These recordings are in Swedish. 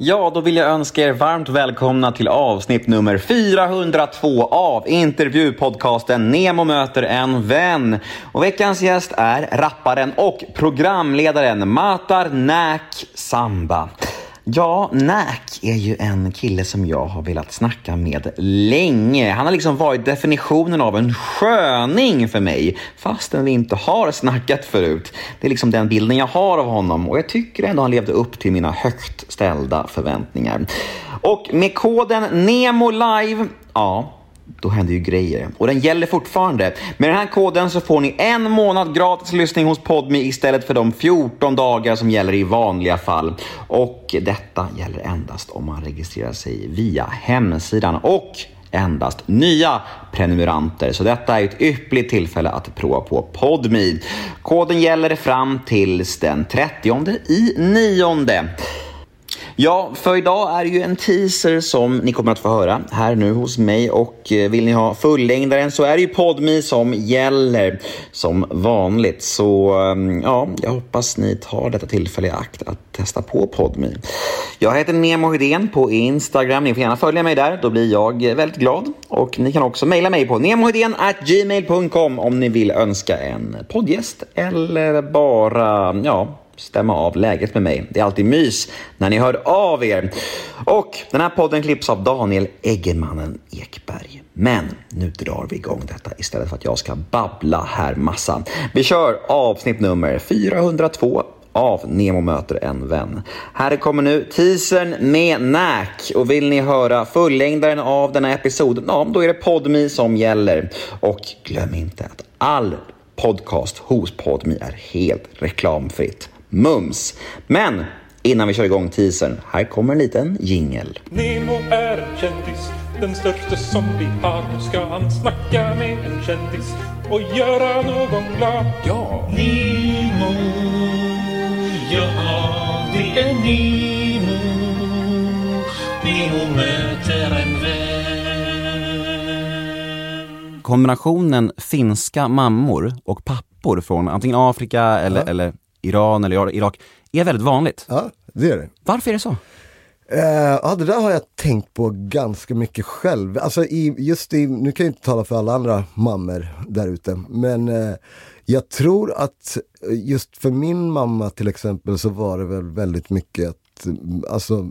Ja, då vill jag önska er varmt välkomna till avsnitt nummer 402 av intervjupodcasten Nemo möter en vän. Och veckans gäst är rapparen och programledaren Matar Näk Samba. Ja, Näk är ju en kille som jag har velat snacka med länge. Han har liksom varit definitionen av en sköning för mig, fastän vi inte har snackat förut. Det är liksom den bilden jag har av honom och jag tycker ändå han levde upp till mina högt ställda förväntningar. Och med koden NEMO LIVE, ja, då händer ju grejer. Och den gäller fortfarande. Med den här koden så får ni en månad gratis lyssning hos Podme istället för de 14 dagar som gäller i vanliga fall. Och detta gäller endast om man registrerar sig via hemsidan och endast nya prenumeranter. Så detta är ett ypperligt tillfälle att prova på Podme. Koden gäller fram tills den 30 i nionde. Ja, för idag är det ju en teaser som ni kommer att få höra här nu hos mig och eh, vill ni ha fullängdaren så är det ju Podmi som gäller som vanligt. Så ehm, ja, jag hoppas ni tar detta tillfälle i akt att testa på Podmi. Jag heter Nemo Hedén på Instagram. Ni får gärna följa mig där, då blir jag väldigt glad. Och ni kan också mejla mig på gmail.com om ni vill önska en poddgäst eller bara, ja, stämma av läget med mig. Det är alltid mys när ni hör av er. Och den här podden klipps av Daniel Eggemannen Ekberg. Men nu drar vi igång detta istället för att jag ska babbla här massa. Vi kör avsnitt nummer 402 av Nemo möter en vän. Här kommer nu teasern med Nack och vill ni höra fullängdaren av denna episod, ja, då är det Podmi som gäller. Och glöm inte att all podcast hos Podmi är helt reklamfritt. Mums! Men innan vi kör igång teasern, här kommer en liten jingel. Nemo är en kändis, den största som vi har. Nu ska han snacka med en kändis och göra någon glad. Ja! Nemo, ja det är Nemo. Nemo möter en vän. Kombinationen finska mammor och pappor från antingen Afrika eller, eller Iran eller Irak är väldigt vanligt. Ja, det är det. Varför är det så? Uh, ja, det där har jag tänkt på ganska mycket själv. Alltså i, just i, nu kan jag inte tala för alla andra mammor där ute, men uh, jag tror att just för min mamma till exempel så var det väl väldigt mycket att, alltså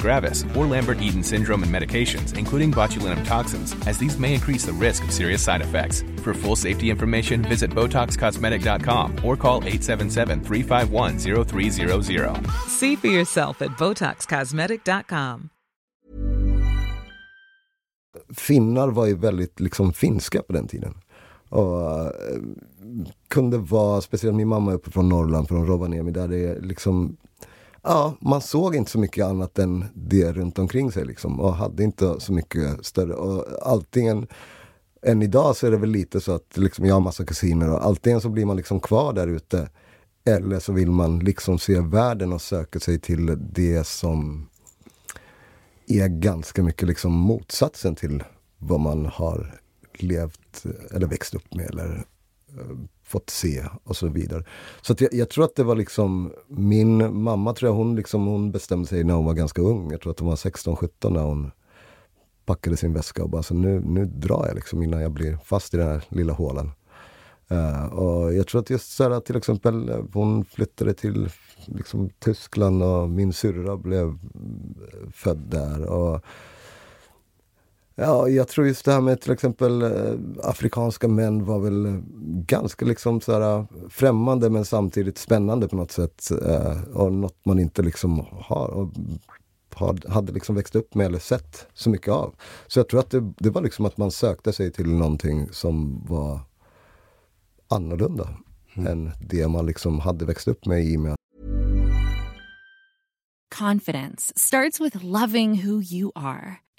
gravis, or Lambert-Eaton syndrome and medications, including botulinum toxins, as these may increase the risk of serious side effects. For full safety information, visit BotoxCosmetic.com or call 877-351-0300. See for yourself at BotoxCosmetic.com. finnar var ju väldigt liksom finska på den tiden. Och uh, kunde vara, speciellt min mamma är uppe från Norrland, från Rovaniemi, där det är liksom Ja, man såg inte så mycket annat än det runt omkring sig liksom och hade inte så mycket större. Och alltingen, än idag så är det väl lite så att liksom, jag har massa kusiner och antingen så blir man liksom kvar där ute eller så vill man liksom se världen och söka sig till det som är ganska mycket liksom motsatsen till vad man har levt eller växt upp med eller eh, fått se och så vidare. Så jag, jag, tror att det var liksom min mamma tror jag hon liksom hon bestämde sig när hon var ganska ung. Jag tror att hon var 16-17 när hon packade sin väska och bara så nu, nu drar jag liksom innan jag blir fast i den här lilla hålan. Uh, eh, och jag tror att just så här, till exempel eh, hon flyttade till liksom, Tyskland och min syrra blev eh, född där. Och, Ja, jag tror just det här med till exempel eh, afrikanska män var väl eh, ganska liksom så här, främmande men samtidigt spännande på något sätt. Eh, och något man inte liksom har, hade liksom växt upp med eller sett så mycket av. Så jag tror att det, det var liksom att man sökte sig till någonting som var annorlunda än det man liksom hade växt upp med i och med Confidence starts with loving who you are.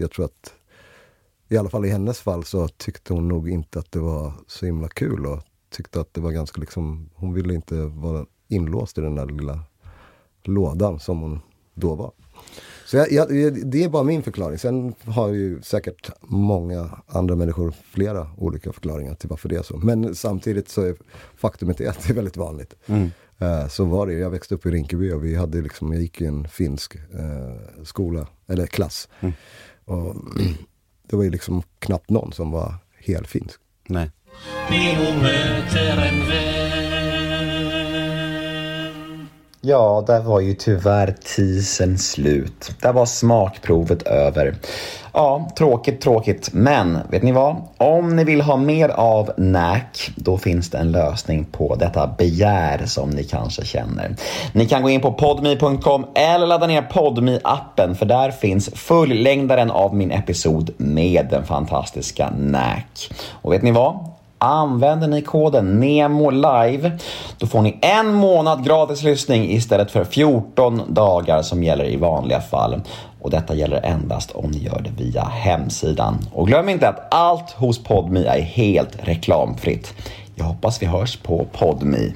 Jag tror att i alla fall i hennes fall så tyckte hon nog inte att det var så himla kul och tyckte att det var ganska liksom, hon ville inte vara inlåst i den där lilla lådan som hon då var. Så jag, jag, det är bara min förklaring. Sen har ju säkert många andra människor flera olika förklaringar till varför det är så. Men samtidigt så är faktumet är att det är väldigt vanligt. Eh, så var det. Jag växte upp i Rinkeby och vi hade liksom, jag gick i en finsk eh, skola, eller klass. Och det var ju liksom knappt någon som var helfinsk. Nej. Ja, där var ju tyvärr tisen slut. Där var smakprovet över. Ja, tråkigt, tråkigt. Men vet ni vad? Om ni vill ha mer av NAC, då finns det en lösning på detta begär som ni kanske känner. Ni kan gå in på podme.com eller ladda ner podme appen för där finns fullängdaren av min episod med den fantastiska NAC. Och vet ni vad? Använder ni koden NEMOLIVE då får ni en månad gratis lyssning istället för 14 dagar som gäller i vanliga fall. Och detta gäller endast om ni gör det via hemsidan. Och glöm inte att allt hos Podmi är helt reklamfritt. Jag hoppas vi hörs på PodMi.